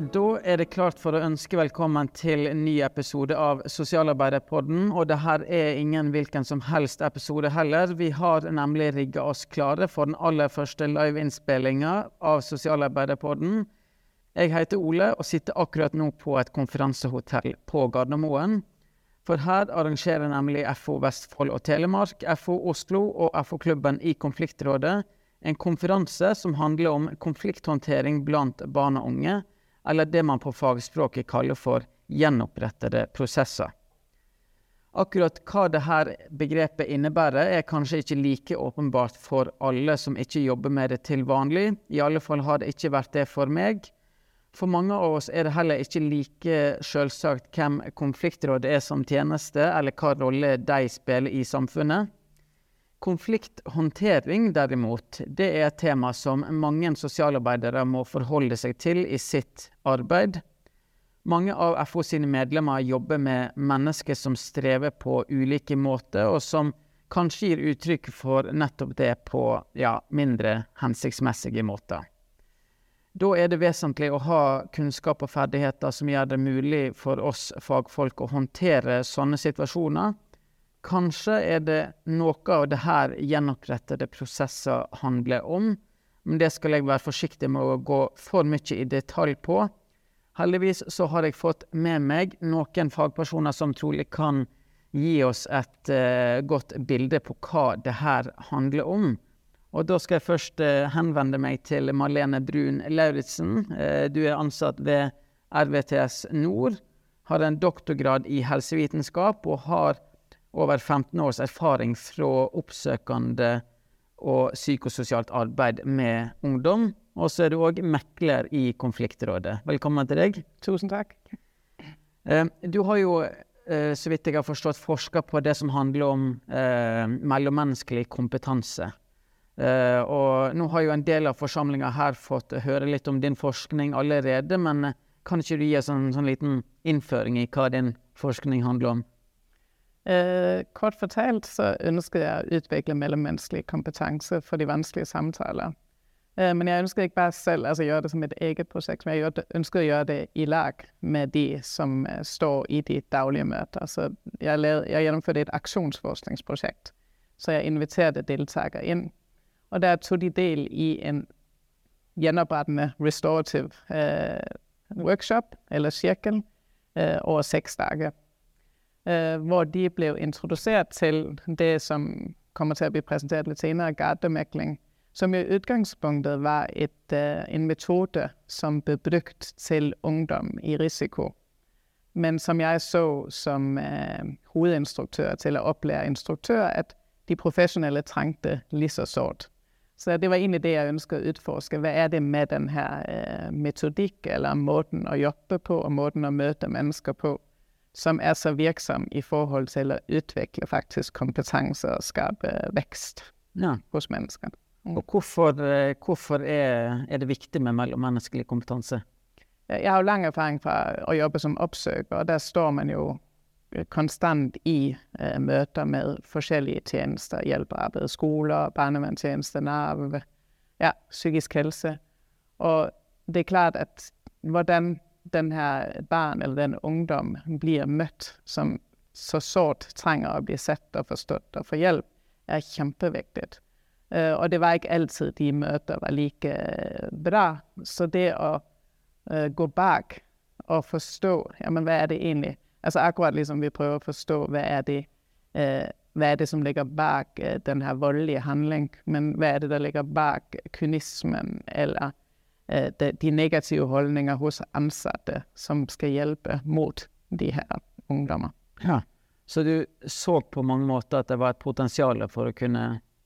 Da er det klart for å ønske velkommen til en ny episode av Sosialarbeiderpodden. Og det her er ingen hvilken som helst episode heller. Vi har nemlig rigga oss klare for den aller første liveinnspillinga av Sosialarbeiderpodden. Jeg heter Ole og sitter akkurat nå på et konferansehotell på Gardermoen. For her arrangerer nemlig FO Vestfold og Telemark, FO Oslo og FO-klubben i Konfliktrådet en konferanse som handler om konflikthåndtering blant barn og unge eller det man på fagspråket kaller for gjenopprettede prosesser. Akkurat hva dette begrepet innebærer, er kanskje ikke like åpenbart for alle som ikke jobber med det til vanlig. I alle fall har det ikke vært det for meg. For mange av oss er det heller ikke like selvsagt hvem konfliktrådet er som tjeneste, eller hva rolle de spiller i samfunnet. Konflikthåndtering, derimot, det er et tema som mange sosialarbeidere må forholde seg til i sitt arbeid. Mange av FO sine medlemmer jobber med mennesker som strever på ulike måter, og som kanskje gir uttrykk for nettopp det på ja, mindre hensiktsmessige måter. Da er det vesentlig å ha kunnskap og ferdigheter som gjør det mulig for oss fagfolk å håndtere sånne situasjoner Kanskje er det noe av det her gjenopprettede prosesser handler om, men det skal jeg være forsiktig med å gå for mye i detalj på. Heldigvis så har jeg fått med meg noen fagpersoner som trolig kan gi oss et uh, godt bilde på hva det her handler om. Og da skal jeg først uh, henvende meg til Marlene Brun Lauritzen. Uh, du er ansatt ved RVTS Nord, har en doktorgrad i helsevitenskap og har over 15 års erfaring fra oppsøkende og psykososialt arbeid med ungdom. Og så er du òg mekler i Konfliktrådet. Velkommen til deg. Tusen takk. Eh, du har jo, eh, så vidt jeg har forstått, forska på det som handler om eh, mellommenneskelig kompetanse. Eh, og nå har jo en del av forsamlinga her fått høre litt om din forskning allerede, men kan ikke du gi oss en sånn liten innføring i hva din forskning handler om? Eh, kort fortalt så ønsker jeg å utvikle mellommenneskelig kompetanse for de vanskelige samtaler. Eh, men jeg ønsker ikke bare selv altså gjøre det som et eget prosjekt, men jeg ønsker å gjøre det i lag med de som uh, står i de daglige møter. Så jeg, lavede, jeg gjennomførte et aksjonsforskningsprosjekt, så jeg inviterte deltakere inn. Og der tok de del i en gjenopprettende restorative workshop, eller sirkel, over seks dager øh, hvor de blev introdusert til det, som kommer til å bli presentert litt senere, gardemekling, som i utgangspunktet var et, øh, en metode som ble brukt til ungdom i risiko, men som jeg så som øh, hovedinstruktør til å opplære instruktører, at de profesjonelle trengte lige så sårt. Så det var egentlig det jeg ønsket å utforske. Hva er det med denne øh, metodikk, eller måten å jobbe på, og måten å møte mennesker på, som er så virksom i forhold til å utvikle faktisk kompetanse og skape vekst ja. hos mennesker. Mm. Og hvorfor, eh, hvorfor er, er, det viktig med mellommenneskelig kompetanse? Jeg har jo lang erfaring fra å jobbe som oppsøker, og der står man jo konstant i uh, møter med forskjellige tjenester. Hjelpearbeid, skoler, barnevernstjenester, Nav, ja, psykisk helse. Og det er klart at hvordan den her barn eller den ungdom blir møtt som så sårt trenger å bli sett og forstått og få hjelp, er kjempeviktig. Uh, og det var ikke alltid de møter var like uh, bra. Så det å uh, gå bak og forstå ja, men hva er det egentlig Altså akkurat liksom vi prøver å forstå hva er det hva er det som ligger bak den her voldelige handling, men hva er det der ligger bak kynismen eller Øh, de negative holdninger hos ansatte som skal hjelpe mot de her ungdommer. Ja, Så du så på mange måter at det var et potensial for å kunne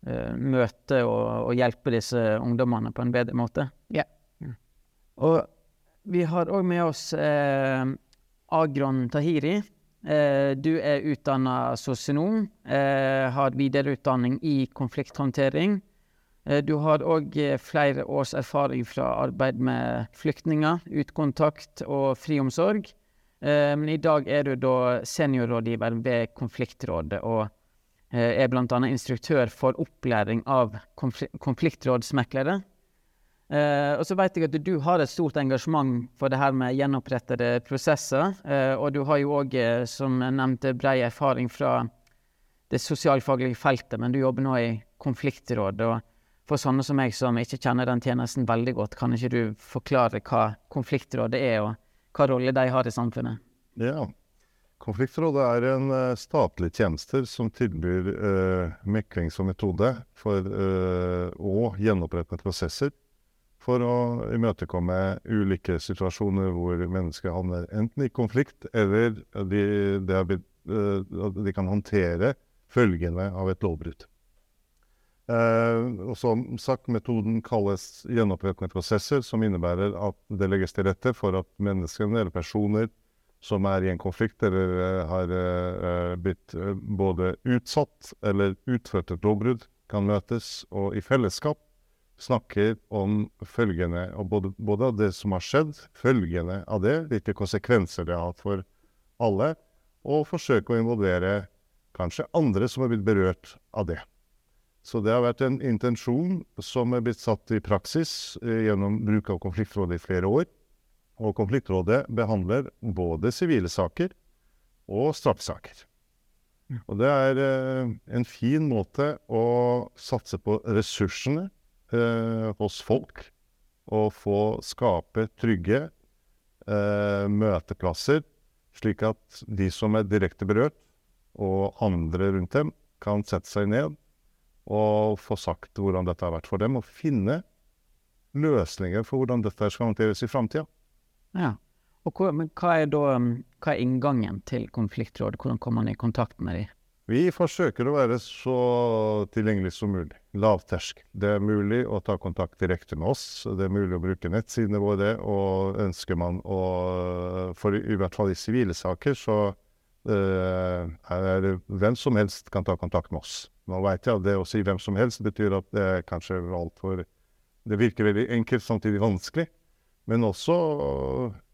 uh, møte og, og, hjelpe disse ungdommene på en bedre måte? Ja. ja. Og vi har òg med oss uh, Agron Tahiri. Uh, du er utdanna sosionom, har videreutdanning i konflikthåndtering. Eh, du har òg eh, flere års erfaring fra arbeid med flyktninger, utkontakt og friomsorg. Eh, men i dag er du da seniorrådgiver ved Konfliktrådet og er bl.a. instruktør for opplæring av konfliktrådsmeklere. Og så vet jeg at du har et stort engasjement for det her med gjenopprettede prosesser. Og du har jo òg, som jeg nevnte, brei erfaring fra det sosialfaglige feltet, men du jobber nå i Konfliktrådet. og For sånne som meg som ikke kjenner den tjenesten veldig godt, kan ikke du forklare hva konfliktrådet er, og hva rolle de har i samfunnet? Ja, Konfliktrådet er en uh, statlig tjeneste som tilbyr uh, mekling som metode for uh, å gjenopprette prosesser for å imøtekomme ulike situasjoner hvor mennesker havner enten i konflikt, eller de, de, blitt, de kan håndtere følgene av et lovbrudd. Og som sagt, Metoden kalles gjenopprettende prosesser, som innebærer at det legges til rette for at menneskene eller personer som er i en konflikt eller uh, har uh, blitt uh, både utsatt eller utført et lovbrudd, kan møtes og i fellesskap snakker om følgende og både, både, av det som har skjedd, følgende av det, hvilke konsekvenser det har hatt for alle, og forsøke å involvere kanskje andre som har blitt berørt av det. Så det har vært en intensjon som er blitt satt i praksis gjennom bruk av konfliktrådet i flere år. Og konfliktrådet behandler både sivile saker og straffesaker. Og det er eh, en fin måte å satse på ressursene eh, hos folk. Og få skape trygge eh, møteplasser, slik at de som er direkte berørt, og andre rundt dem, kan sette seg ned og få sagt hvordan dette har vært for dem, og finne løsninger for hvordan dette skal håndteres i framtida. Ja. Og hva, men hva er da um, hva er inngangen til konfliktråd? Hvordan kommer man i kontakt med dem? Vi forsøker å være så tilgjengelig som mulig. Lavtersk. Det er mulig å ta kontakt direkte med oss. Det er mulig å bruke nettsidene våre. Og ønsker man å For i hvert fall i sivile saker så uh, er det hvem som helst kan ta kontakt med oss. Nå veit at det å si hvem som helst betyr at det er altfor Det virker veldig enkelt, samtidig vanskelig. Men også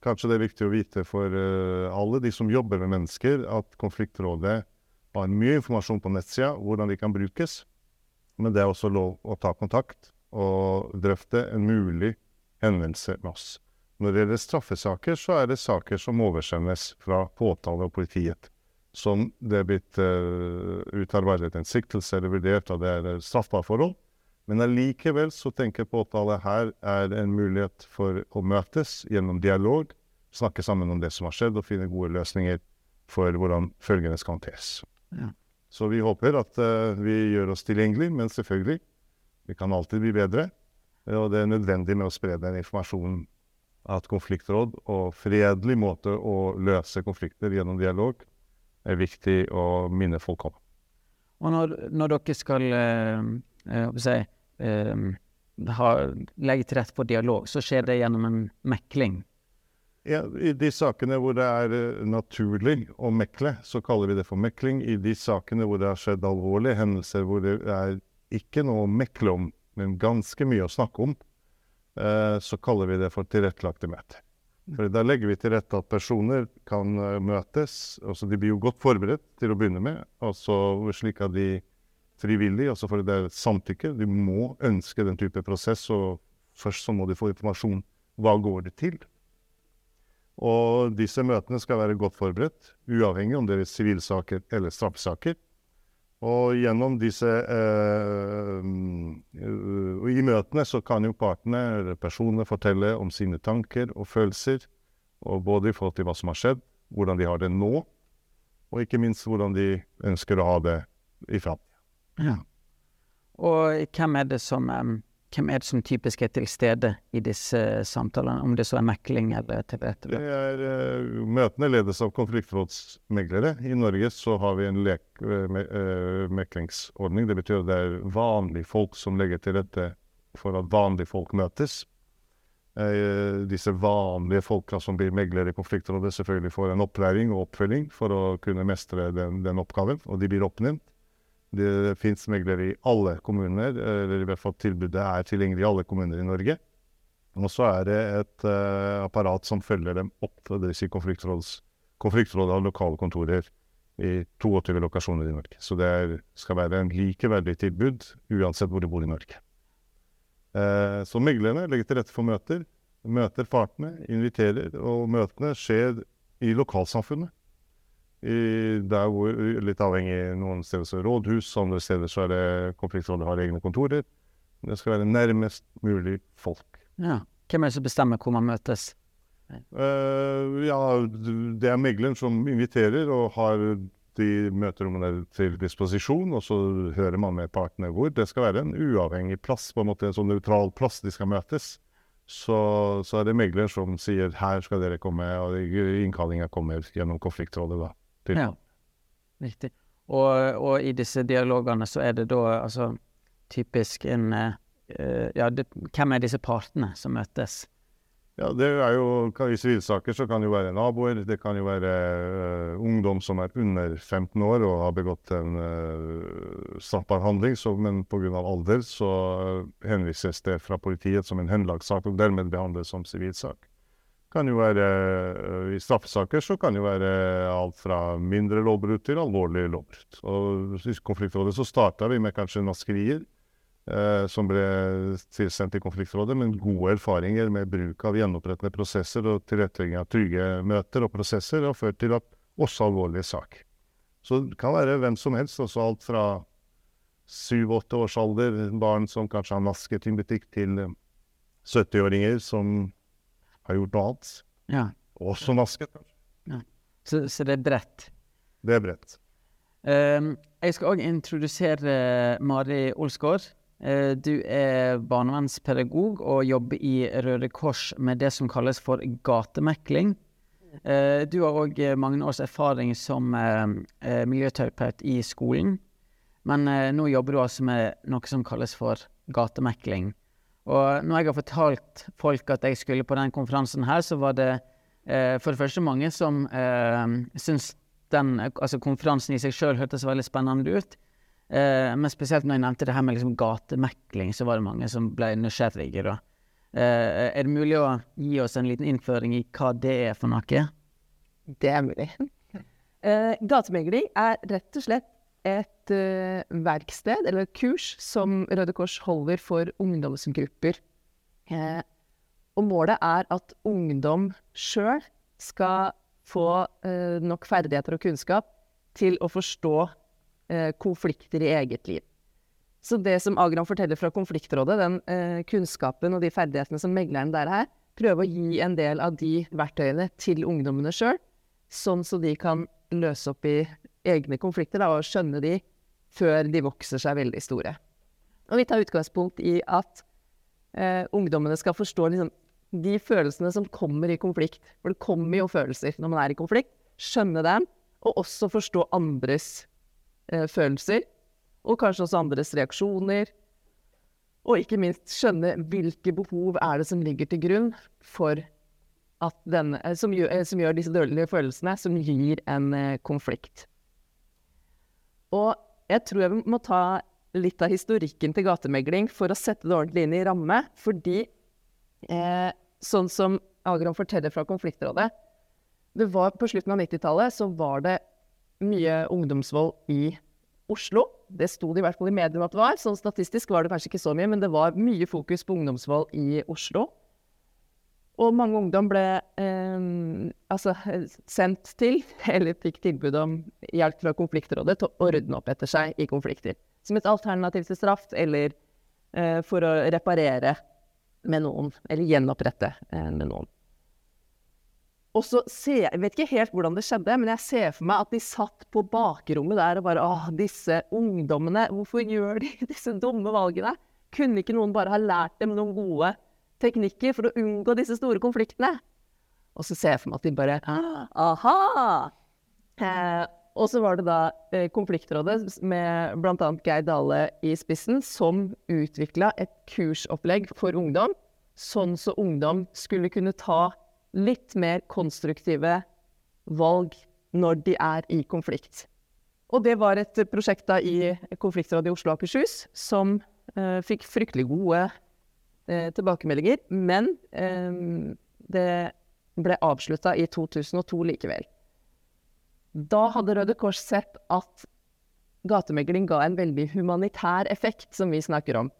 kanskje det er viktig å vite for uh, alle de som jobber med mennesker, at konfliktrådet har mye informasjon på nettsida hvordan de kan brukes. Men det er også lov å ta kontakt og drøfte en mulig henvendelse med oss. Når det gjelder straffesaker, så er det saker som oversendes fra påtale og politiet. Som det er blitt uh, utarbeidet en siktelse eller vurdert at det er straffbare forhold. Men allikevel så tenker påtale her er en mulighet for å møtes gjennom dialog, snakke sammen om det som har skjedd, og finne gode løsninger for hvordan følgende skal håndteres. Ja. Så vi håper at uh, vi gjør oss tilgjengelig, men selvfølgelig, vi kan alltid bli bedre. Og det er nødvendig med å spre den informasjonen at konfliktråd og fredelig måte å løse konflikter gjennom dialog er viktig å minne folk om. Og når, når dere skal uh si, um, ha, legge til rette for dialog, så skjer det gjennom en mekling. Ja, I de sakene hvor det er uh, naturlig å mekle, så kaller vi det for mekling. I de sakene hvor det har skjedd alvorlige hendelser hvor det er ikke noe å mekle om, men ganske mye å snakke om, eh, så kaller vi det for tilrettelagte møter. For Da legger vi til rette at personer kan uh, møtes. altså De blir jo godt forberedt til å begynne med, altså slik at de frivillig, altså for det er samtykke. De må ønske den type prosess, og først så må de få informasjon. Hva går det til? Og disse møtene skal være godt forberedt, uavhengig om det er sivilsaker eller straffesaker. Og gjennom disse eh, Og i møtene så kan jo partene eller personene fortelle om sine tanker og følelser. Og både i forhold til hva som har skjedd, hvordan de har det nå, og ikke minst hvordan de ønsker å ha det i framtida. Ja. Og hvem er det som hvem er det som typisk er til stede i disse samtalene, om det så er mekling eller tilrettelagt? Uh, eh, møtene ledes av konfliktrådsmeglere. I Norge så har vi en lek, uh, uh, meklingsordning. Det betyr at det er vanlige folk som legger til rette for at vanlige folk møtes. disse vanlige folka som blir meglere i konfliktrådet, selvfølgelig får en opplæring og oppfølging for å kunne mestre den, den oppgaven, og de blir oppnevnt. Det fins meglere i alle kommuner, eller i hvert fall tilbudet er tilgjengelig i alle kommuner i Norge. Og så er det et uh, apparat som følger dem opp. Det vil si konfliktrådet har lokale kontorer i 22 lokasjoner i Norge. Så det er, skal være en likeverdig tilbud uansett hvor du bor i Norge. Uh, så meglerne legger til rette for møter. Møter partene, inviterer, og møtene skjer i lokalsamfunnet. Hvor, litt avhengig Noen steder så er rådhus, andre steder så er det konfliktrådet har egne kontorer. Det skal være nærmest mulig folk. Ja. Hvem er det som bestemmer hvor man møtes? Uh, ja, det er megleren som inviterer og har de møterommene til disposisjon, og så hører man med partene hvor. Det skal være en uavhengig plass, på en måte en sånn nøytral plass de skal møtes. Så, så er det megleren som sier 'her skal dere komme', og innkallinga kommer gjennom konfliktrådet. da. Til. Ja, riktig. Og, og i disse dialogene så er det da altså typisk en eh, Ja, det, hvem er disse partene som møtes? Ja, det er jo, I sivilsaker så kan det jo være naboer, det kan jo være uh, ungdom som er under 15 år og har begått en uh, straffbar handling, så, men pga. alder så henvises det fra politiet som en henlagssak og dermed behandles som sivilsak. Kan jo være, øh, I straffesaker så kan det jo være alt fra mindre lovbrudd til alvorlige lovbrudd. Og I konfliktrådet så starta vi med kanskje naskerier eh, som ble tilsendt til konfliktrådet, men gode erfaringer med bruk av gjenopprettende prosesser og tilrettelegging av trygge møter og prosesser har ført til at også alvorlige sak. Så det kan være hvem som helst, også alt fra syv-åtte års alder, barn som kanskje har nasket i en butikk, til eh, 70-åringer som har gjort noe annet. Ja, Også nasket. kanskje. så, så det er bredt. Det er bredt. Um, jeg skal òg introdusere Mari Olsgaard. Uh, du er barnevernspedagog og jobber i Røde Kors med det som kalles for gatemekling. Uh, du har òg mange års erfaring som eh, eh, miljøterapeut i skolen. Men eh, nå jobber du altså med noe som kalles for gatemekling. Og når jeg har fortalt folk at jeg skulle på den konferansen her, så var det eh, for det første mange som eh, syntes den altså konferansen i seg sjøl hørtes veldig spennende ut. Eh, men spesielt når jeg nevnte det her med liksom gatemekling, så var det mange som ble nysgjerrige. da. Eh, er det mulig å gi oss en liten innføring i hva det er for noe? Det er mulig. Eh, gatemegling er rett og slett et uh, verksted, eller et kurs, som Røde Kors holder for ungdomsgrupper. Eh, og målet er at ungdom sjøl skal få eh, nok ferdigheter og kunnskap til å forstå eh, konflikter i eget liv. Så det som Agran forteller fra konfliktrådet, den eh, kunnskapen og de ferdighetene som megleren der er, prøve å gi en del av de verktøyene til ungdommene sjøl, sånn så de kan løse opp i egne konflikter da, og skjønne de før de vokser seg veldig store. Og vi tar utgangspunkt i at eh, ungdommene skal forstå liksom, de følelsene som kommer i konflikt. For det kommer jo følelser når man er i konflikt. Skjønne dem, og også forstå andres eh, følelser. Og kanskje også andres reaksjoner. Og ikke minst skjønne hvilke behov er det som ligger til grunn for at denne, eh, som, gjør, eh, som gjør disse dårlige følelsene, som gir en eh, konflikt. Og jeg tror jeg må ta litt av historikken til gatemegling for å sette det ordentlig inn i ramme. Fordi eh, sånn som Agron forteller fra Konfliktrådet det var På slutten av 90-tallet så var det mye ungdomsvold i Oslo. Det sto det i hvert fall i mediene at det var. Sånn statistisk var det kanskje ikke så mye, men det var mye fokus på ungdomsvold i Oslo. Og mange ungdom ble eh, altså, sendt til, eller fikk tilbud om hjelp fra konfliktrådet til å ordne opp etter seg i konflikter. Som et alternativ til straff, eller eh, for å reparere med noen. Eller gjenopprette eh, med noen. Og så ser Jeg vet ikke helt hvordan det skjedde, men jeg ser for meg at de satt på bakrommet der og bare Åh, disse ungdommene, hvorfor gjør de disse dumme valgene? Kunne ikke noen bare ha lært dem noen gode teknikker for å unngå disse store konfliktene? Og så ser jeg for meg at de bare Aha! Eh, og så var det da eh, Konfliktrådet med bl.a. Geir Dale i spissen som utvikla et kursopplegg for ungdom, sånn så ungdom skulle kunne ta litt mer konstruktive valg når de er i konflikt. Og det var et prosjekt da i Konfliktrådet i Oslo og Akershus som eh, fikk fryktelig gode tilbakemeldinger, men eh, det ble avslutta i 2002 likevel. Da hadde Røde Kors sett at gatemegling ga en veldig humanitær effekt, som vi snakker om.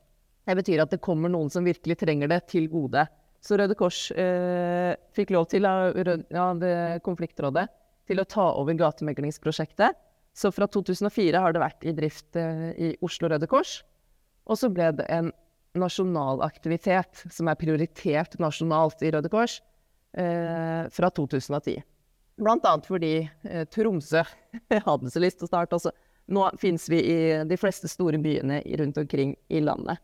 Det betyr at det kommer noen som virkelig trenger det, til gode. Så Røde Kors eh, fikk lov til av, av konfliktrådet til å ta over gatemeglingsprosjektet. Så fra 2004 har det vært i drift eh, i Oslo Røde Kors. Og så ble det en nasjonal aktivitet som er prioritert nasjonalt i Røde Kors eh, fra 2010. Blant annet fordi eh, Tromsø hadde så lyst til å starte også. Nå finnes vi i de fleste store byene rundt omkring i landet.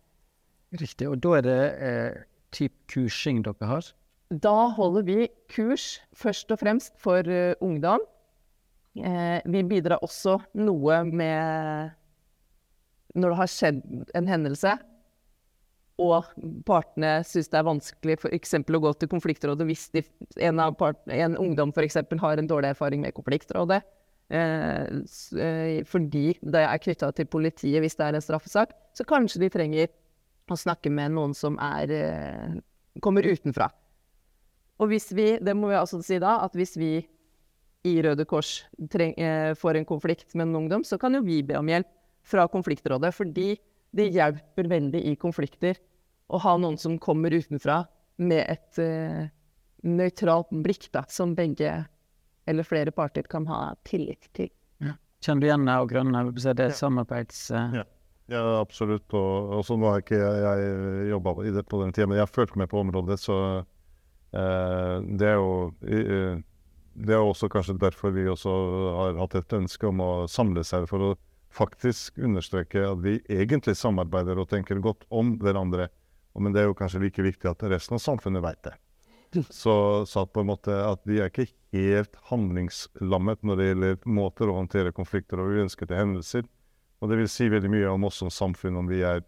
Riktig. Og da er det eh, typ kursing dere har? Da holder vi kurs først og fremst for uh, ungdom. Eh, vi bidrar også noe med Når det har skjedd en hendelse, og partene syns det er vanskelig f.eks. å gå til konfliktrådet hvis de, en, part, en, ungdom f.eks. har en dårlig erfaring med konfliktrådet. Eh, eh, fordi det er knytta til politiet hvis det er en straffesak, så kanskje de trenger å snakke med noen som er, eh, kommer utenfra. Og hvis vi, det må vi altså si da, at hvis vi i Røde Kors treng, eh, får en konflikt med en ungdom, så kan jo vi be om hjelp fra konfliktrådet. Fordi det hjelper veldig i konflikter å ha noen som kommer utenfra med et uh, nøytralt blikk, da, som begge eller flere parter kan ha tillit til. Ja. Kjenner du igjen og Grønne? Det er ja. samarbeids... Uh... Ja. ja. absolutt. Og, og så nå har ikke jeg, jeg jobba på den tida, men jeg har fulgt med på området, så uh, det er jo uh, det er også kanskje derfor vi også har hatt et ønske om å samle seg for å faktisk understreke at vi egentlig samarbeider og tenker godt om hverandre. Men det er jo kanskje like viktig at resten av samfunnet vet det. Så, så på en måte at vi er ikke helt handlingslammet når det gjelder måter å håndtere konflikter og uønskede hendelser. Og det vil si veldig mye om oss som samfunn, om vi er,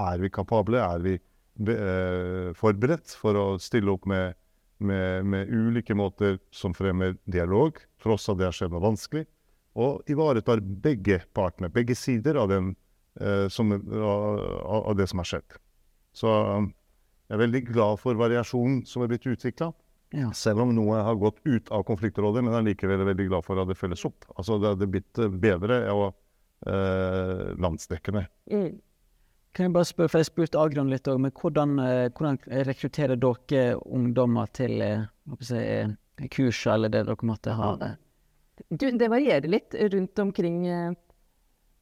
er vi kapable, er vi be, eh, forberedt for å stille opp med, med, med ulike måter som fremmer dialog, tross at det skjedd noe vanskelig og ivaretar begge partene, begge sider av, den, eh, som, av, av, det som har skjedd. Så um, jeg er veldig glad for variasjonen som er blitt utvikla. Ja. Selv om noe har gått ut av konfliktrådet, men jeg er veldig glad for at det følges opp. Altså Det hadde blitt eh, bedre og eh, landsdekkende. Mm. Kan jeg bare spørre, for jeg spurte Agron litt òg, men hvordan, eh, hvordan, rekrutterer dere ungdommer til eh, si, kurs eller det dere måtte ha? Det? Du, det varierer litt rundt omkring eh,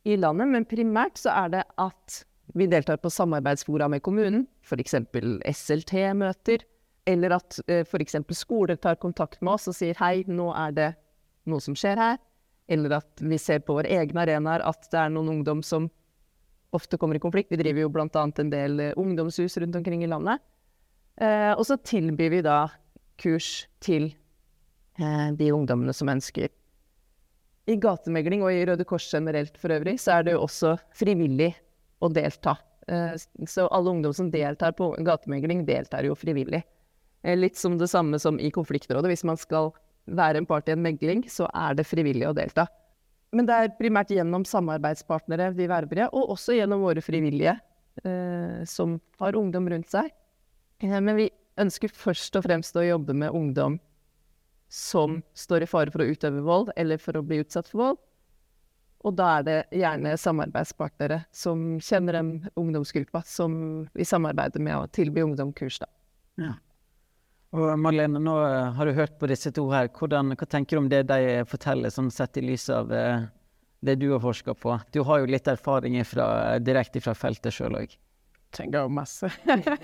i landet, men primært så er det at vi deltar på samarbeidsfora med kommunen, f.eks. SLT-møter, eller at eh, f.eks. skoler tar kontakt med oss og sier hei, nå er det noe som skjer her. Eller at vi ser på våre egne arenaer at det er noen ungdom som ofte kommer i konflikt. Vi driver jo bl.a. en del eh, ungdomshus rundt omkring i landet. Og så tilbyr vi da kurs til de ungdommene som ønsker i gatemegling og i Røde Kors generelt for øvrig, så er det jo også frivillig å delta. Eh, så alle ungdom som deltar på gatemegling, deltar jo frivillig. Eh, litt som det samme som i konfliktrådet. Hvis man skal være en part i en megling, så er det frivillig å delta. Men det er primært gjennom samarbeidspartnere vi verver, og også gjennom våre frivillige eh, som har ungdom rundt seg. men vi ønsker først og fremst å jobbe med ungdom som står i fare for å utøve vold eller for å bli utsatt for vold. Og da er det gjerne samarbeidspartnere som kjenner den ungdomsgruppa, som vi samarbeider med å tilby ungdom kurs, da. Ja. Og Marlene, nå eh, har du hørt på disse to her. Hvordan, hva tenker du om det de forteller, sånn sett i lys av eh, det du har forska på? Du har jo litt erfaring fra, direkte fra feltet sjøl òg. Tenker jo masse.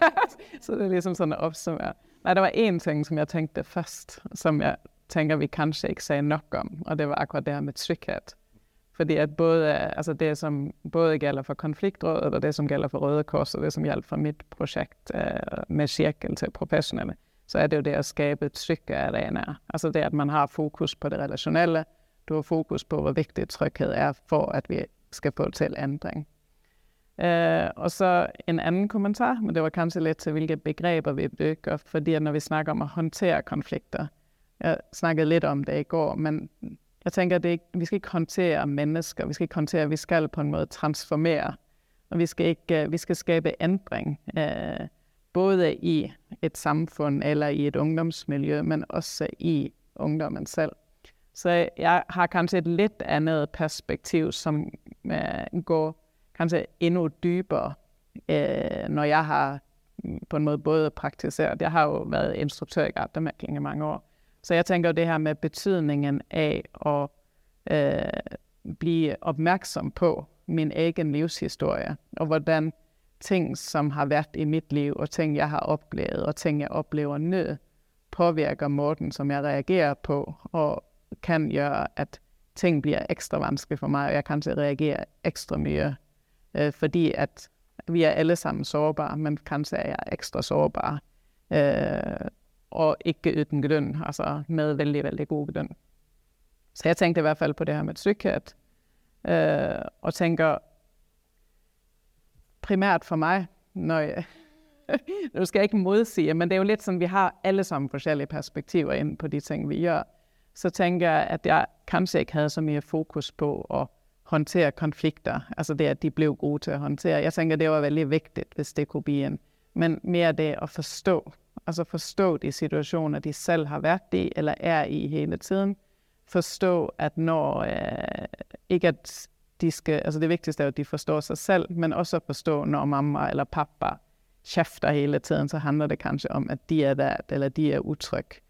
så det er liksom sånn oppsummert. Nei, det var én ting som jeg tenkte først, som jeg tenker vi kanskje ikke sier nok om, og det var akkurat det her med trygghet. Fordi at både, altså det som både gjelder for Konfliktrådet, og det som gjelder for Røde Kors, og det som gjelder for mitt prosjekt eh, med kirken til profesjonelle, så er det jo det å skape trygge arenaer. Altså det at man har fokus på det relasjonelle. Du har fokus på hvor viktig trygghet er for at vi skal få til endring. Uh, og så en annen kommentar, men det var kanskje litt til hvilke begreper vi bruker. fordi når vi snakker om å håndtere konflikter Jeg snakket litt om det i går, men jeg tenker at vi skal ikke håndtere mennesker. Vi skal ikke håndtere, vi skal på en måte transformere. Og vi skal, ikke, vi skal skape endring. Uh, både i et samfunn eller i et ungdomsmiljø, men også i ungdommen selv. Så jeg har kanskje et litt annet perspektiv som uh, går kanskje enda dypere øh, når jeg har mm, på en måde både praktiseret, jeg har jo været instruktør i gardermækling i mange år, så jeg tænker det her med betydningen af at øh, blive opmærksom på min egen livshistorie, og hvordan ting, som har været i mitt liv, og ting, jeg har oplevet, og ting, jeg opplever nå, påvirker måten, som jeg reagerer på, og kan gjøre, at ting blir ekstra vanskelig for meg, og jeg kanskje reagerer ekstra mye, øh, fordi at vi er alle sammen sårbare, men kanskje er jeg ekstra sårbar, øh, og ikke uten grunn, altså med veldig, veldig god grunn. Så jeg tenkte i hvert fall på det her med trygghet, øh, og tænker primært for meg når jeg, Nå skal jeg ikke modsige, men det er jo litt sånn vi har alle sammen forskjellige perspektiver inn på de ting, vi gjør. Så tænker jeg, at jeg kanskje ikke hadde så mye fokus på at håndtere konflikter. Altså det, at de ble gode til å håndtere. Jeg tenker det var veldig viktig hvis det kunne bli en. Men mer det å forstå. Altså forstå de situasjoner de selv har vært i, eller er i hele tiden. Forstå, at når, eh, ikke at de skal, altså det viktigste er, at de forstår seg selv, men også forstå, når mamma eller pappa kjefter hele tiden, så handler det kanskje om, at de er der, eller de er utrygge.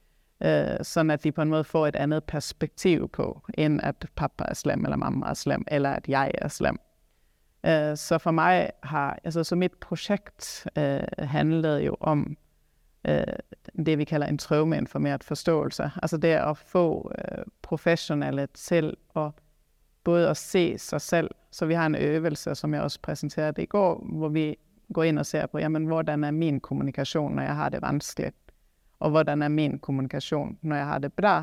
Uh, sånn at de på en måte får et andet perspektiv på, enn at pappa er slem, eller mamma er slem, eller at jeg er slem. Uh, så for meg har, altså så mitt prosjekt uh, handlet jo om det vi kaller en traumeinformert forståelse. Altså det å få professionelle til å både at se sig selv, så vi har en øvelse, som jeg også præsenterede i går, hvor vi går ind og ser på, jamen, hvordan er min kommunikation, når jeg har det vanskeligt, og hvordan er min kommunikasjon når jeg har det bra,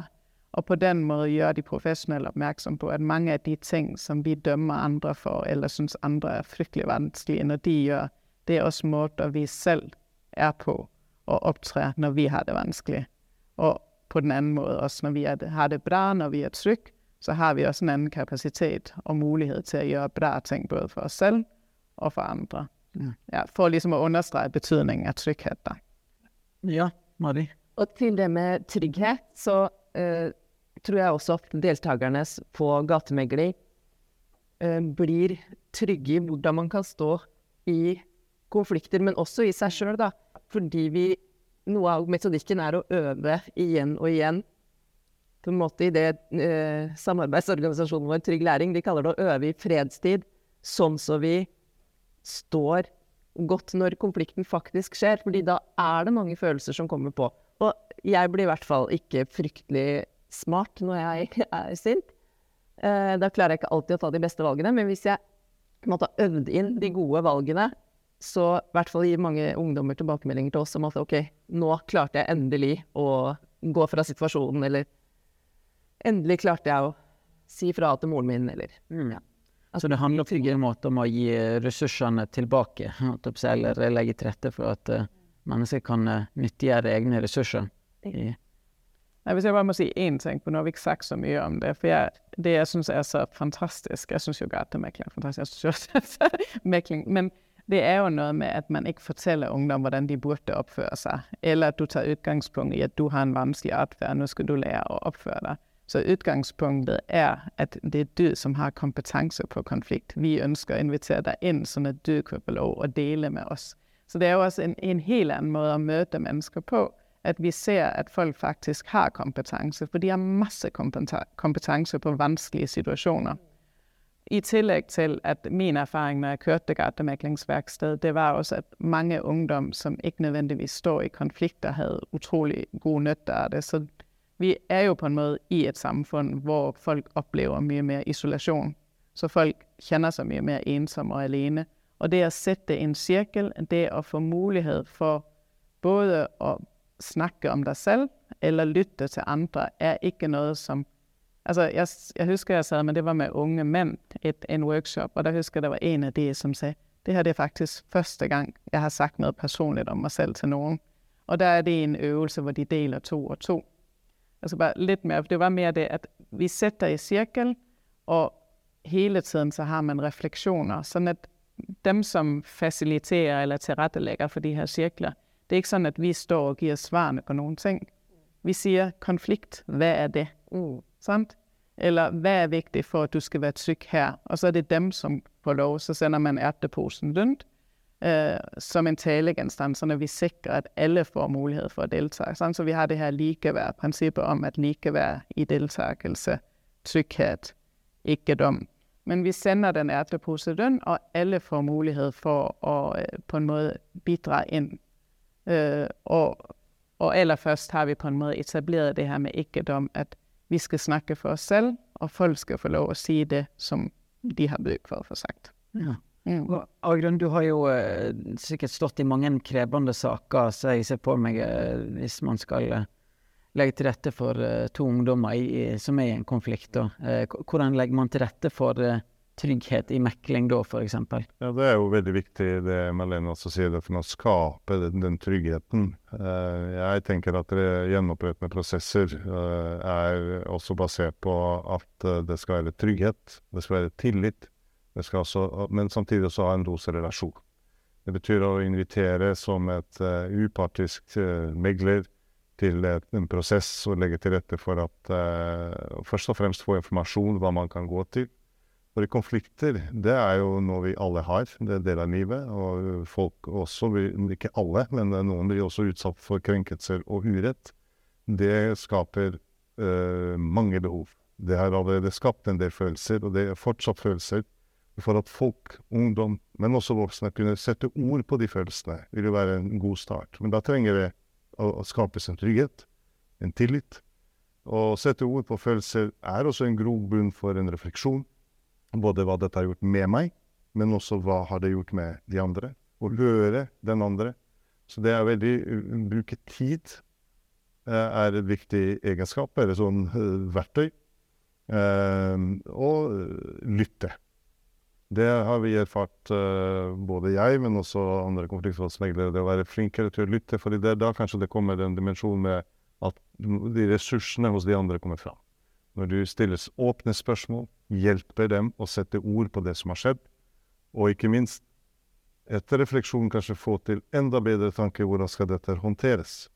og på den måten gjør de professionelle oppmerksom på, at mange av de ting, som vi dømmer andre for, eller synes andre er fryktelig vanskelige, når de gjør, det er også måter vi selv er på og opptre når vi har det vanskelig. Og på den anden måten også, når vi det, har det bra, når vi er trygge, så har vi også en annen kapacitet og mulighet til å gjøre bra ting, både for oss selv og for andre. Ja. For liksom å understrege betydningen av trygghet. Ja, Mari? Og til det med trygghet, så uh, tror jeg også at deltakerne på gatemegling uh, blir trygge i hvordan man kan stå i konflikter, men også i seg selv, da. Fordi vi, noe av metodikken er å øve igjen og igjen på en måte i det uh, samarbeidsorganisasjonen vår Trygg Læring, de kaller det å øve i fredstid, sånn så vi står godt når konflikten faktisk skjer. fordi da er det mange følelser som kommer på. Og jeg blir i hvert fall ikke fryktelig smart når jeg er sint. Eh, da klarer jeg ikke alltid å ta de beste valgene, men hvis jeg måtte ha øvd inn de gode valgene, så i hvert fall gir mange ungdommer tilbakemeldinger til oss om at ok, nå klarte jeg endelig å gå fra situasjonen, eller endelig klarte jeg å si fra til moren min, eller mm. ja. Så det handler på en måte om å gi ressursene tilbake, eller legge til rette for at uh, mennesker kan uh, nyttiggjøre egne ressurser? I Nei, hvis jeg bare må si én ting, for nå har vi ikke sagt så mye om det, for jeg, det jeg synes er så fantastisk, jeg synes jo gatemekling er fantastisk, jeg synes også, mekling, men det er jo noe med, at man ikke forteller ungdom, hvordan de burde oppføre seg. eller at du tar utgangspunkt i, at du har en vanskelig atferd, nå skal du lære å oppføre dig. Så utgangspunktet er, at det er du, som har kompetanse på konflikt. Vi ønsker å invitere deg inn, sånn at du kan få lov å dele med oss. Så det er jo også en, en helt annen måte å møte mennesker på, at vi ser, at folk faktisk har kompetanse, for de har masse kompetanse på vanskelige situasjoner. I tillegg til, at min erfaring, når jeg kjørte gartnermeklingsverksted, det var også, at mange ungdom, som ikke nødvendigvis står i konflikter, havde utrolig god nytte av det. Så vi er jo på en måte i et samfunn hvor folk oplever mye mer isolation. Så folk kjenner seg mye mer ensomme og alene. Og det å sette en cirkel, det å få mulighet for både å snakke om deg selv, eller lytte til andre, er ikke noe som... Altså, jeg, jeg husker, jeg sa, men det var med unge mænd, et, en workshop, og der husker, jeg det var en av de, som sa det her er faktisk første gang, jeg har sagt noe personligt om meg selv til noen. Og der er det en øvelse, hvor de deler to og to. Altså bare litt mer, for det var mer det, at vi sætter i cirkel, og hele tiden så har man refleksjoner. sånn at dem, som faciliterer eller tilrettelægger for de her cirkler, det er ikke sånn at vi står og giver svarene på noen ting. Vi sier konflikt, hva er det? Mm. Sant? Eller hva er viktig for, at du skal være trygg her? Og så er det dem, som får lov, så sender man ærteposen rundt. Øh, som en talegenstand, sånn vi sikrer, at alle får mulighed for at deltage. Sådan, så vi har det her likeværd, princippet om at likeværd i deltakelse, trygghet, ikke dom. Men vi sender den ærte pose løn, og alle får mulighed for at øh, på en måde bidra ind. Øh, og, og allerførst har vi på en måde etableret det her med ikke-dom, at vi skal snakke for oss selv, og folk skal få lov å si det, som de har bruk for å få sagt. Ja. Mm. Og Agrun, du har jo eh, sikkert stått i mange krevende saker, så jeg ser på meg eh, hvis man skal eh, legge til rette for eh, to ungdommer i, i, som er i en konflikt. Eh, hvordan legger man til rette for eh, trygghet i mekling da, f.eks.? Ja, Det er jo veldig viktig det Malene også sier, det for å skape den, den tryggheten. Eh, jeg tenker at det gjenopprettende prosesser er også basert på at det skal være trygghet, det skal være tillit, også, men samtidig også ha en dose relasjon. Det betyr å invitere som et uh, upartisk uh, megler til et, en prosess og legge til rette for at uh, først og fremst få informasjon hva man kan gå til. For konflikter, det er jo noe vi alle har, det er en del av livet. Og folk også, ikke alle, men noen blir også utsatt for krenkelser og urett. Det skaper mange behov. Det har allerede skapt en del følelser, og det er fortsatt følelser. For at folk, ungdom, men også voksne, kunne sette ord på de følelsene, vil jo være en god start. Men da trenger det å, å skapes en trygghet, en tillit. Å sette ord på følelser er også en grobunn for en refleksjon både hva dette har gjort med meg, men også hva har det gjort med de andre. Å høre den andre. Så det er veldig Bruke tid eh, er et viktig egenskap, eller sånn eh, verktøy. Eh, og lytte. Det har vi erfart, eh, både jeg, men også andre konfliktrådsmeglere. Det å være flinkere til å lytte, for det da kanskje det kommer en dimensjon med at de ressursene hos de andre kommer fram. Når du stiller åpne spørsmål, hjelper dem å sette ord på det som har skjedd, og ikke minst, etter refleksjon kanskje få til enda bedre tanker hvordan skal dette håndteres.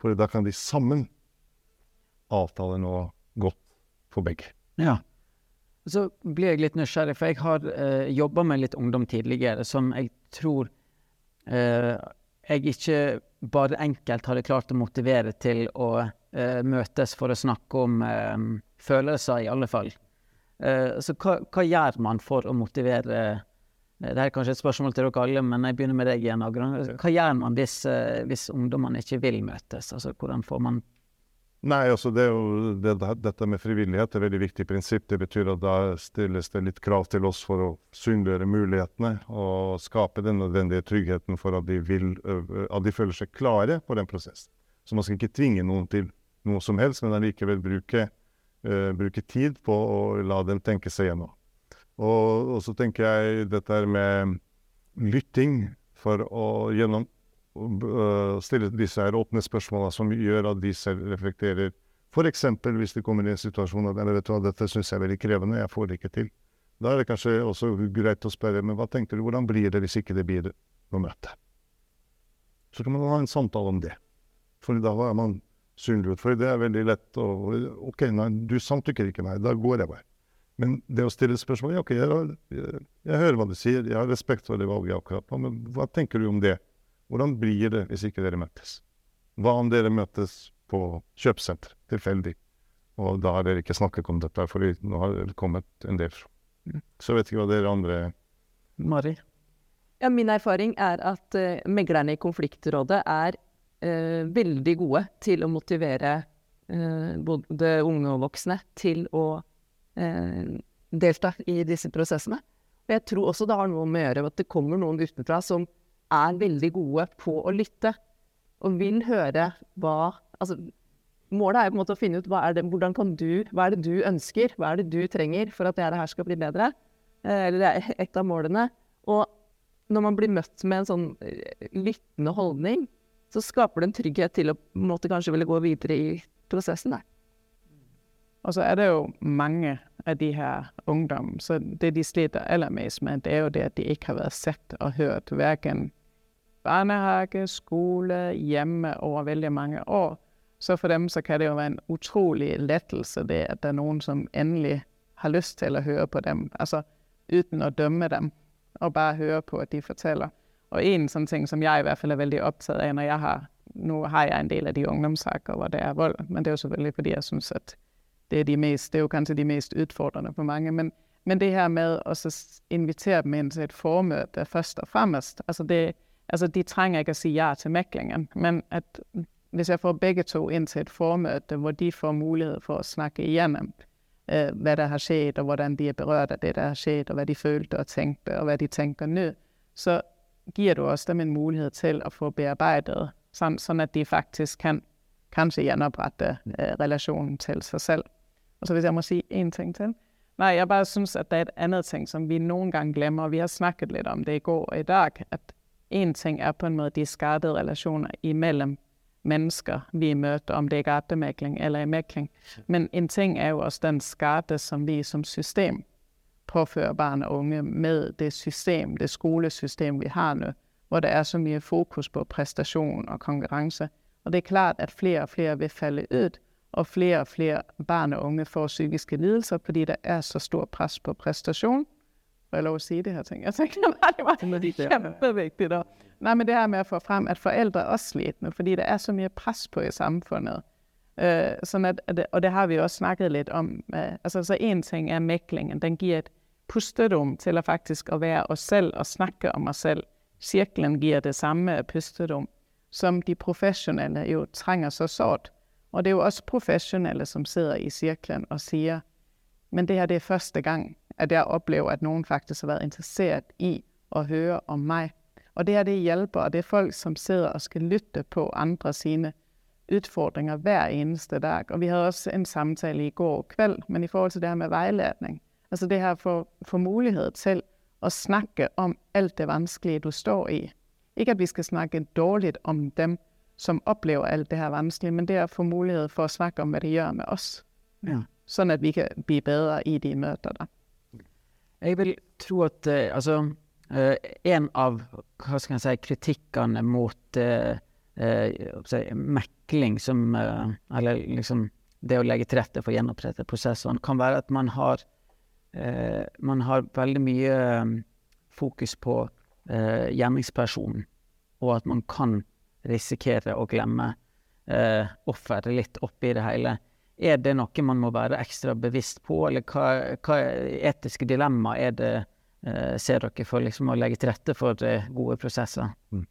For da kan de sammen avtale noe godt for begge. Ja. Så blir jeg litt nysgjerrig, for jeg har eh, jobba med litt ungdom tidligere som jeg tror eh, jeg ikke bare enkelt hadde klart å motivere til å eh, møtes for å snakke om eh, følelser, i alle fall. Eh, så hva, hva gjør man for å motivere eh, Det er kanskje et spørsmål til dere alle, men jeg begynner med deg igjen. Agram. Hva gjør man hvis, eh, hvis ungdommene ikke vil møtes? Altså, hvordan får man Nei, altså det jo det, dette med frivillighet er et veldig viktig prinsipp. Det betyr at da stilles det litt krav til oss for å synliggjøre mulighetene og skape den nødvendige tryggheten for at de, vil, at de føler seg klare på den prosessen. Så man skal ikke tvinge noen til noe som helst, men allikevel bruke, uh, bruke tid på å la dem tenke seg gjennom. Og, og så tenker jeg dette med lytting for å gjennom stille disse her åpne spørsmålene som gjør at de selv reflekterer. F.eks. hvis de kommer i en situasjon at eller vet du hva, dette syns jeg er veldig krevende, jeg får det ikke til. Da er det kanskje også greit å spørre men hva tenker du, hvordan blir det hvis ikke det blir noe møte? Så kan man ha en samtale om det. For da er man synliggjort. For det er veldig lett å OK, nei, du samtykker ikke, nei, da går jeg bare. Men det å stille spørsmål ja, OK, jeg, jeg, jeg hører hva du sier, jeg har respekt for det valget akkurat nå, men hva tenker du om det? Hvordan blir det hvis ikke dere møtes? Hva om dere møtes på kjøpesenter, tilfeldig, og da har dere ikke snakket om dette, for nå har det kommet en del fra. Så vet ikke hva dere andre Mari? Ja, min erfaring er at uh, meglerne i konfliktrådet er uh, veldig gode til å motivere uh, både unge og voksne til å delta i disse prosessene. Og jeg tror også det har noe med å gjøre at det kommer noen utenfra som er veldig gode på å lytte, og vil høre hva Altså, målet er på en måte å finne ut det, hvordan kan du, hva er det du ønsker, hva er det du trenger for at dette skal bli bedre. Eh, eller det er et av målene. Og når man blir møtt med en sånn eh, lyttende holdning, så skaper det en trygghet til å måtte kanskje ville gå videre i prosessen. Der. Og så er det jo mange av de her ungdom, så det de sliter aller mest med, det er jo det at de ikke har vært sett og hørt hverken barnehage, skole, hjemme over veldig mange år. Så for dem så kan det jo være en utrolig lettelse det at det er noen som endelig har lyst til å høre på dem, altså uten å dømme dem, og bare høre på at de forteller. Og en sånn ting, som jeg i hvert fall er veldig opptatt av når jeg har, nu har jeg en del av de ungdomssager, hvor det er vold, men det er jo selvfølgelig, fordi jeg synes, at det er, de mest, det er jo kanskje de mest utfordrende for mange, men, men det her med å invitere dem inn til et formøte først og fremmest, altså, det, altså de trenger ikke å si ja til meklingen, men at hvis jeg får begge to inn til et formøte hvor de får mulighet for å snakke igjennom eh, hva der har skjedd, og hvordan de er berørt av det, som har skjedd, og hva de følte og tænkte, og hva de tenker nå, så giver du også dem en mulighet til å få bearbeidet, sånn, at de faktisk kan kanskje gjenopprette eh, relationen til seg selv. Og så hvis jeg må si en ting til. Nei, jeg bare synes, at det er et annet ting, som vi noen gang glemmer, og vi har snakket litt om det i går og i dag, at en ting er på en måte de skadede relationer imellem mennesker, vi møter, om det er gattemekling eller i mekling. Men en ting er jo også den skade, som vi som system påfører barn og unge med det system, det skolesystem, vi har nå, hvor der er så mye fokus på prestasjon og konkurrence. Og det er klart, at flere og flere vil falle ut, og flere og flere barn og unge får psykiske lidelser, fordi der er så stor pres på præstation. Får jeg lov at sige det her ting? Jeg tænker bare, det var kjempeviktig da. Og, nej, men det her med at få frem, at forældre også slidt fordi der er så mere pres på i samfundet. Øh, sådan at, at, og det har vi også snakket lidt om. Uh, altså, så en ting er mæklingen. Den giver et pusterum til at faktisk at være os selv og snakke om os selv. Cirklen giver det samme pusterum, som de professionelle jo trænger så sårt. Og det er jo også professionelle, som sidder i cirklen og siger, men det her det er første gang, at jeg opplever at noen faktisk har vært interessert i å høre om meg. Og det her det hjelper, og det er folk, som sitter og skal lytte på andre sine utfordringer hver eneste dag. Og vi hadde også en samtale i går kveld, men i forhold til det her med veiledning Altså det her for, for mulighet til å snakke om alt det vanskelige, du står i. Ikke at vi skal snakke dårligt om dem, som opplever alt det her vanskelige, men det å få mulighet for å snakke om, hva det gjør med oss. Ja. Sånn at vi kan bli bedre i de møter da. Jeg vil tro at uh, altså, uh, en av hva skal jeg si, kritikkene mot uh, mekling som Eller liksom det å legge til rette for å gjenopprette prosessene, kan være at man har man har veldig mye fokus på gjerningspersonen, og at man kan risikere å glemme offeret litt oppi det hele. Er det noe man må være ekstra bevisst på, eller hva, hva etiske dilemma er det eh, ser dere for liksom, å legge til rette for eh, gode prosesser? Mm.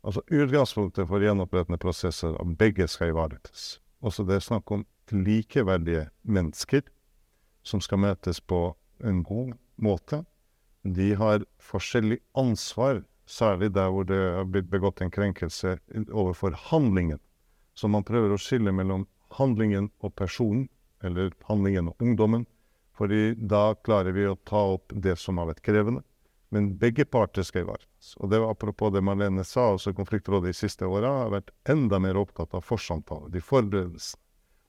Altså Utgangspunktet for gjenopprettende prosesser at begge skal ivaretas. Også det er snakk om likeverdige mennesker som skal møtes på en god måte. De har forskjellig ansvar, særlig der hvor det har blitt begått en krenkelse overfor handlingen. Så man prøver å skille mellom handlingen og personen, eller handlingen og ungdommen. fordi da klarer vi å ta opp det som har vært krevende. Men begge parter skal ivaretas. Og det var apropos det Marlene sa, også Konfliktrådet de siste åra har vært enda mer opptatt av forsamtale, de forberedelsene.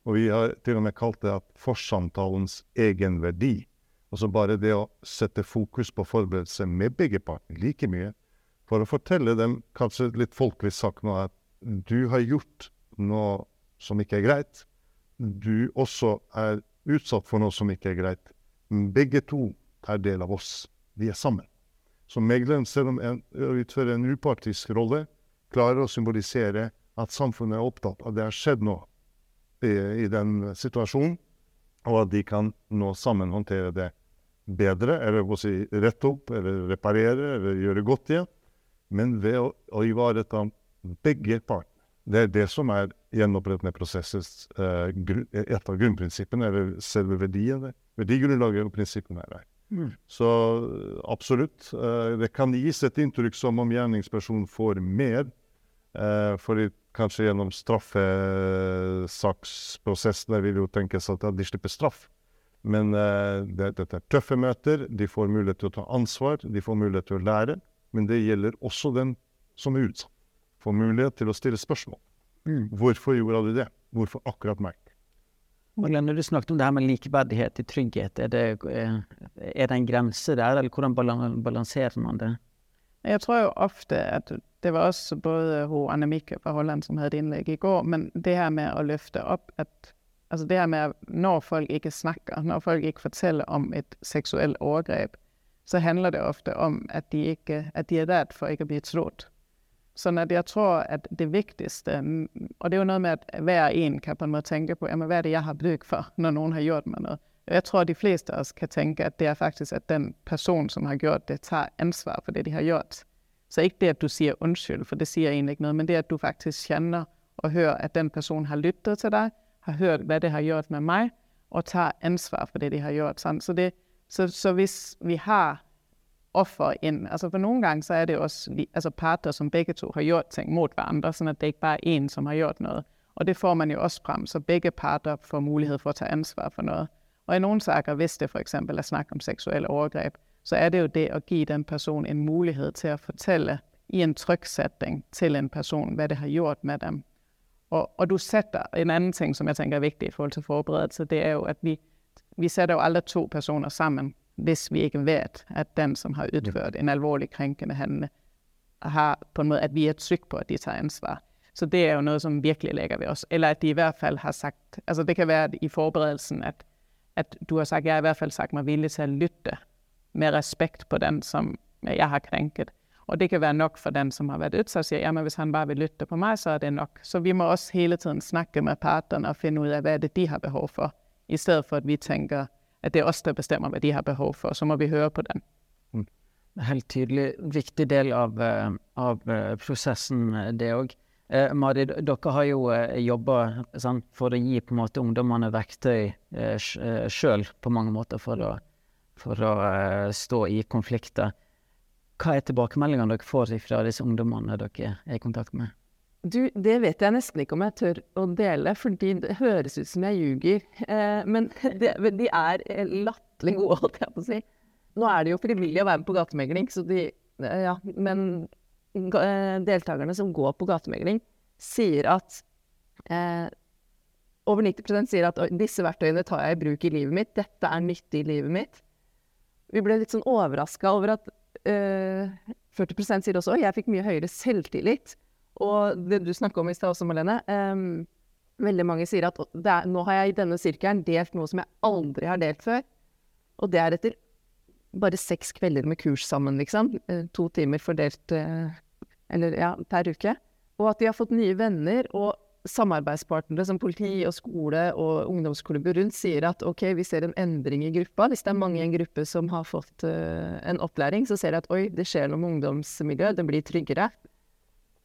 Og vi har til og med kalt det at forsamtalens egenverdi Altså bare det å sette fokus på forberedelse med begge parter like mye, for å fortelle dem, kanskje litt folkelig sagt nå, at du har gjort noe som ikke er greit. Du også er utsatt for noe som ikke er greit. Begge to er del av oss. Vi er sammen. Så megleren, selv om en utfører en upartisk rolle, klarer å symbolisere at samfunnet er opptatt av det har skjedd noe i, i den situasjonen, og at de kan nå sammen håndtere det bedre, eller si rette opp, eller reparere, eller gjøre godt igjen. Men ved å, å ivareta begge partene. Det er det som er gjenopprettende prosessets uh, et av grunnprinsippene, eller selve verdien. Verdigrunnlaget og prinsippene er der. Mm. Så absolutt. Uh, det kan gis et inntrykk som om gjerningspersonen får mer. uh, fordi kanskje gjennom straffesaksprosessene vil jo tenkes at de slipper straff. Men uh, det, dette er tøffe møter. De får mulighet til å ta ansvar, de får mulighet til å lære. Men det gjelder også den som er utsatt. Får mulighet til å stille spørsmål. Mm. Hvorfor gjorde du det? Hvorfor akkurat meg? Marlene, du snakket om det her med likeverdighet i trygghet. Er det, eh, er det en grense der, eller hvordan balanserer man det? Jeg tror jo ofte at det var også både hun Anne Mikke fra Holland som hadde innlegg i går, men det her med å løfte opp at Altså det her med, når folk ikke snakker, når folk ikke forteller om et seksuelt overgrep, så handler det ofte om, at de, ikke, at de er redd for ikke å bli trodd. Sånn at jeg tror at det viktigste Og det er jo noe med at hver en kan på en måte tenke på hva er det jeg har bruk for når noen har gjort meg noe. Jeg tror de fleste av oss kan tenke at det er faktisk at den personen som har gjort det, tar ansvar for det de har gjort. Så ikke det at du sier unnskyld, for det sier egentlig ikke noe, men det at du faktisk kjenner og hører at den personen har lyttet til deg, har hørt hva det har gjort med meg, og tar ansvar for det de har gjort. Så, det, så, så, hvis vi har offer inn altså For noen ganger så er det også altså parter som begge to har gjort ting mot hverandre, sånn at det ikke bare er én som har gjort noe. Og det får man jo også frem, så begge parter får mulighet for å ta ansvar for noe. Og i noen saker, hvis det f.eks. er snakk om seksuelle overgrep, så er det jo det å gi den personen en mulighet til å fortelle i en trykk til en person hva det har gjort med dem. Og, og, du setter en annen ting som jeg tenker er viktig i forhold til forberedelse, det er jo at vi, vi setter jo alle to personer sammen hvis vi ikke vet at den som har utført en alvorlig krenkende handling, har på en måte at vi er trygge på at de tar ansvar. Så det er jo noe som virkelig legger ved oss. Eller at de i hvert fall har sagt altså Det kan være i forberedelsen at, at du har sagt jeg har i hvert fall sagt meg villig til å lytte med respekt på den som jeg har krenket. Og det kan være nok for den som har vært utsatt, sier ja, men hvis han bare vil lytte på meg, så er det nok. Så vi må også hele tiden snakke med partene og finne ut av hva det de har behov for, i stedet for at vi tenker at det er oss som bestemmer hva de har behov for. Så må vi høre på den. Mm. Helt tydelig viktig del av, eh, av eh, prosessen, eh, det òg. Eh, Mari, dere har jo eh, jobba sånn, for å gi på en måte ungdommene verktøy eh, sjøl på mange måter for å, for å eh, stå i konflikter. Hva er tilbakemeldingene dere får fra disse ungdommene dere er i kontakt med? Du, det vet jeg nesten ikke om jeg tør å dele, fordi det høres ut som jeg ljuger. Eh, men det, de er latterlig gode, holdt jeg på å si. Nå er det jo frivillig å være med på gatemegling, så de eh, Ja, men eh, deltakerne som går på gatemegling, sier at eh, Over 90% sier at disse verktøyene tar jeg i bruk i livet mitt. Dette er nyttig i livet mitt. Vi ble litt sånn overraska over at eh, 40 sier også jeg fikk mye høyere selvtillit og det du snakka om i stad også, Malene um, Veldig mange sier at er, nå har jeg i denne sirkelen delt noe som jeg aldri har delt før. Og det er etter bare seks kvelder med kurs sammen, liksom. Uh, to timer fordelt uh, eller, ja, per uke. Og at de har fått nye venner. og samarbeidspartnere som politi og skole og ungdomsklubber rundt sier at ok, vi ser en endring i gruppa. Hvis det er mange i en gruppe som har fått uh, en opplæring, så ser de at oi, det skjer noe med ungdomsmiljøet, det blir tryggere.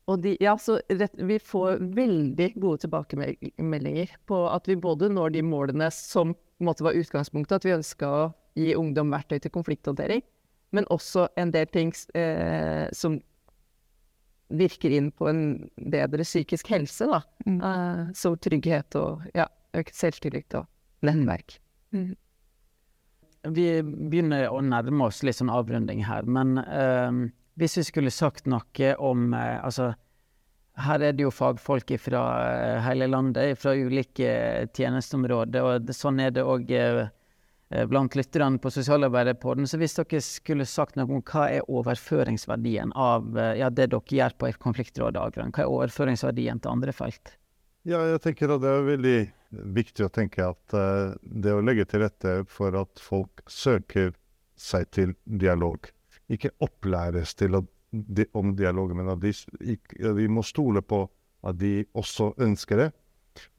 Og de, ja, så rett, vi får veldig gode tilbakemeldinger på at vi både når de målene som måte, var utgangspunktet, at vi ønska å gi ungdom verktøy til konflikthåndtering, men også en del ting eh, som virker inn på en bedre psykisk helse, da. Mm. Uh, som trygghet og ja, økt selvtillit og nettverk. Mm. Vi begynner å nærme oss litt sånn avrunding her, men uh, hvis vi skulle sagt noe om eh, Altså, her er det jo fagfolk fra eh, hele landet, fra ulike tjenesteområder, og sånn er det òg eh, blant lytterne på Sosialarbeiderpodden. Så hvis dere skulle sagt noe om hva er overføringsverdien av ja, det dere gjør på et konfliktråd, Agran? Hva er overføringsverdien til andre felt? Ja, jeg tenker at det er veldig viktig å tenke at det å legge til rette for at folk søker seg til dialog, ikke opplæres til å, de, om dialogen, men at de, de, må stole på at de også ønsker det.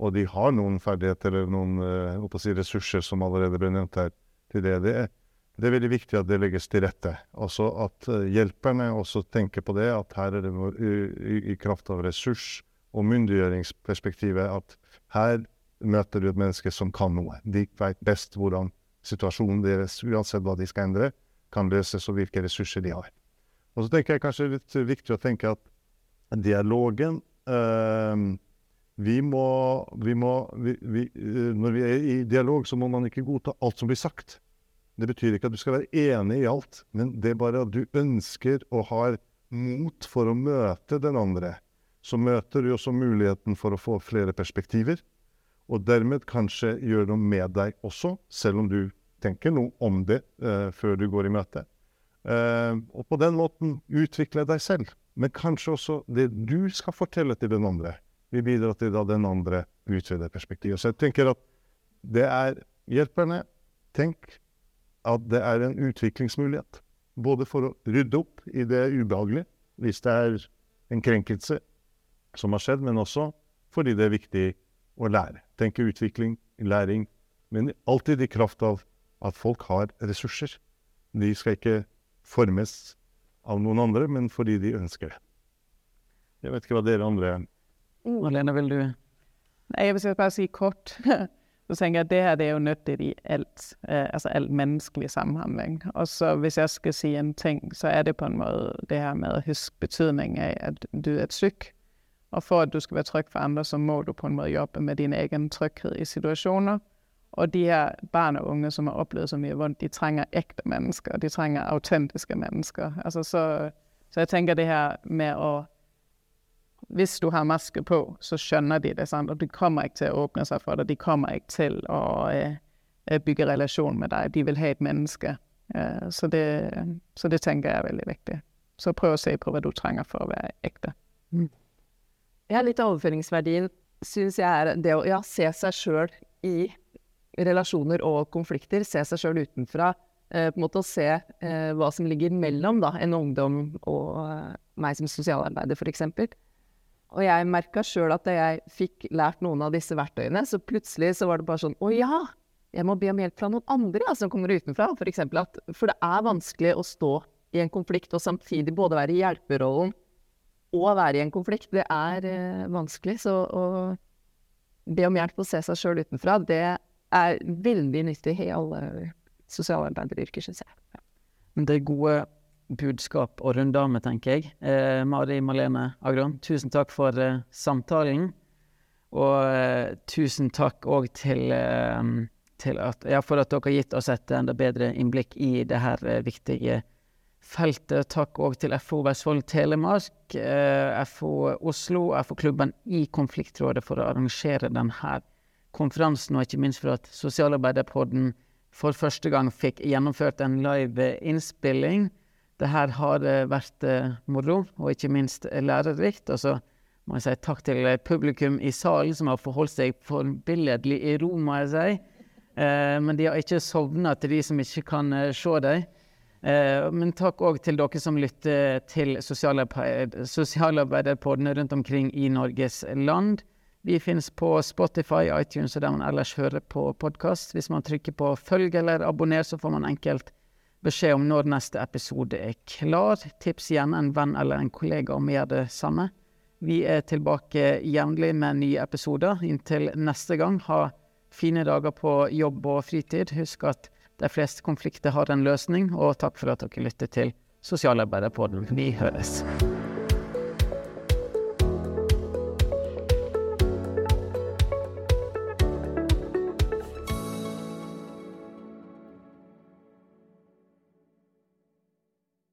Og de har noen ferdigheter eller noen uh, si ressurser som allerede ble nevnt her. til det. Det er, det er veldig viktig at det legges til rette. Altså At uh, hjelperne også tenker på det, at her er det i, i kraft av ressurs og myndiggjøringsperspektivet at her møter du et menneske som kan noe. De vet best hvordan situasjonen deres, uansett hva de skal endre, kan løses, og hvilke ressurser de har. Og så tenker jeg kanskje det er litt viktig å tenke at dialogen eh, vi må, vi må vi, vi, eh, Når vi er i dialog, så må man ikke godta alt som blir sagt. Det betyr ikke at du skal være enig i alt, men det er bare at du ønsker og har mot for å møte den andre. Så møter du også muligheten for å få flere perspektiver, og dermed kanskje gjøre noe med deg også, selv om du tenker noe om det uh, før du går i møte. Uh, og på den måten utvikle deg selv. Men kanskje også det du skal fortelle til den andre, vil bidra til at den andre utvider perspektivet. Så jeg tenker at det er hjelperne. Tenk at det er en utviklingsmulighet. Både for å rydde opp i det ubehagelige, hvis det er en krenkelse som har skjedd, men også fordi det er viktig å lære. Tenke utvikling, læring, men alltid i kraft av at folk har ressurser. De skal ikke formes av noen andre, men fordi de ønsker det. Jeg vet ikke hva dere andre Marlene, vil du Nei, jeg vil bare si kort. Så tenker jeg at det her det er jo nyttig i alt, eh, altså all menneskelig samhandling. Og så hvis jeg skal si en ting, så er det på en måte det her med å huske betydningen av at du er syk. Og for at du skal være trygg for andre, så må du på en måte jobbe med din egen trygghet i situasjoner. Og de her barn og unge som har opplevd så mye vondt, de trenger ekte mennesker. De trenger autentiske mennesker. Altså, så, så jeg tenker det her med å hvis du har maske på, så skjønner de det. Sant? Og de kommer ikke til å åpne seg for det. De kommer ikke til å eh, bygge relasjon med deg. De vil ha et menneske. Eh, så, det, så, det, tenker jeg er veldig viktig. Så prøv å se på hva du trenger for å være ekte. Mm. Ja, litt av overføringsverdien syns jeg er det å ja, se seg sjøl i relasjoner og konflikter. Se seg sjøl utenfra. Eh, på en måte å se eh, hva som ligger mellom da, en ungdom og eh, meg som sosialarbeider, f.eks. Og jeg merka sjøl at da jeg fikk lært noen av disse verktøyene, så plutselig så var det bare sånn Å ja! Jeg må be om hjelp fra noen andre ja, som kommer utenfra. For, at, for det er vanskelig å stå i en konflikt og samtidig både være i hjelperollen og være i en konflikt. Det er eh, vanskelig. Så å be om hjelp og se seg sjøl utenfra, det er veldig nyttig i alle sosialarbeideryrker, syns jeg. Ja. Det er gode budskap å runde av med, tenker jeg. Eh, Mari Malene Agron, tusen takk for eh, samtalen. Og eh, tusen takk òg til, eh, til at, ja, for at dere har gitt oss et enda bedre innblikk i det her eh, viktige feltet. Takk òg til FO Vestfold Telemark, eh, FO Oslo, og FO-klubben i Konfliktrådet for å arrangere denne konferansen, og ikke minst for at Sosialarbeiderpodden for første gang fikk gjennomført en live innspilling. Det her har eh, vært eh, moro, og ikke minst lærerikt. Og så må jeg si takk til eh, publikum i salen, som har forholdt seg forbilledlig i ro, må jeg si. men de har ikke sovna til de som ikke kan se dem. men takk òg til dere som lytter til sosialarbeiderpodene rundt omkring i Norges land. Vi finnes på Spotify, iTunes og der man ellers hører på podkast. Hvis man trykker på følg eller abonner, så får man enkelt beskjed om når neste episode er klar. Tips gjerne en venn eller en kollega om å gjøre det samme. Vi er tilbake jevnlig med nye episoder. Inntil neste gang, ha fine dager på jobb og fritid. Husk at de fleste konflikter har en løsning, og takk for at dere lytter til Sosialarbeiderpodden. Vi høres.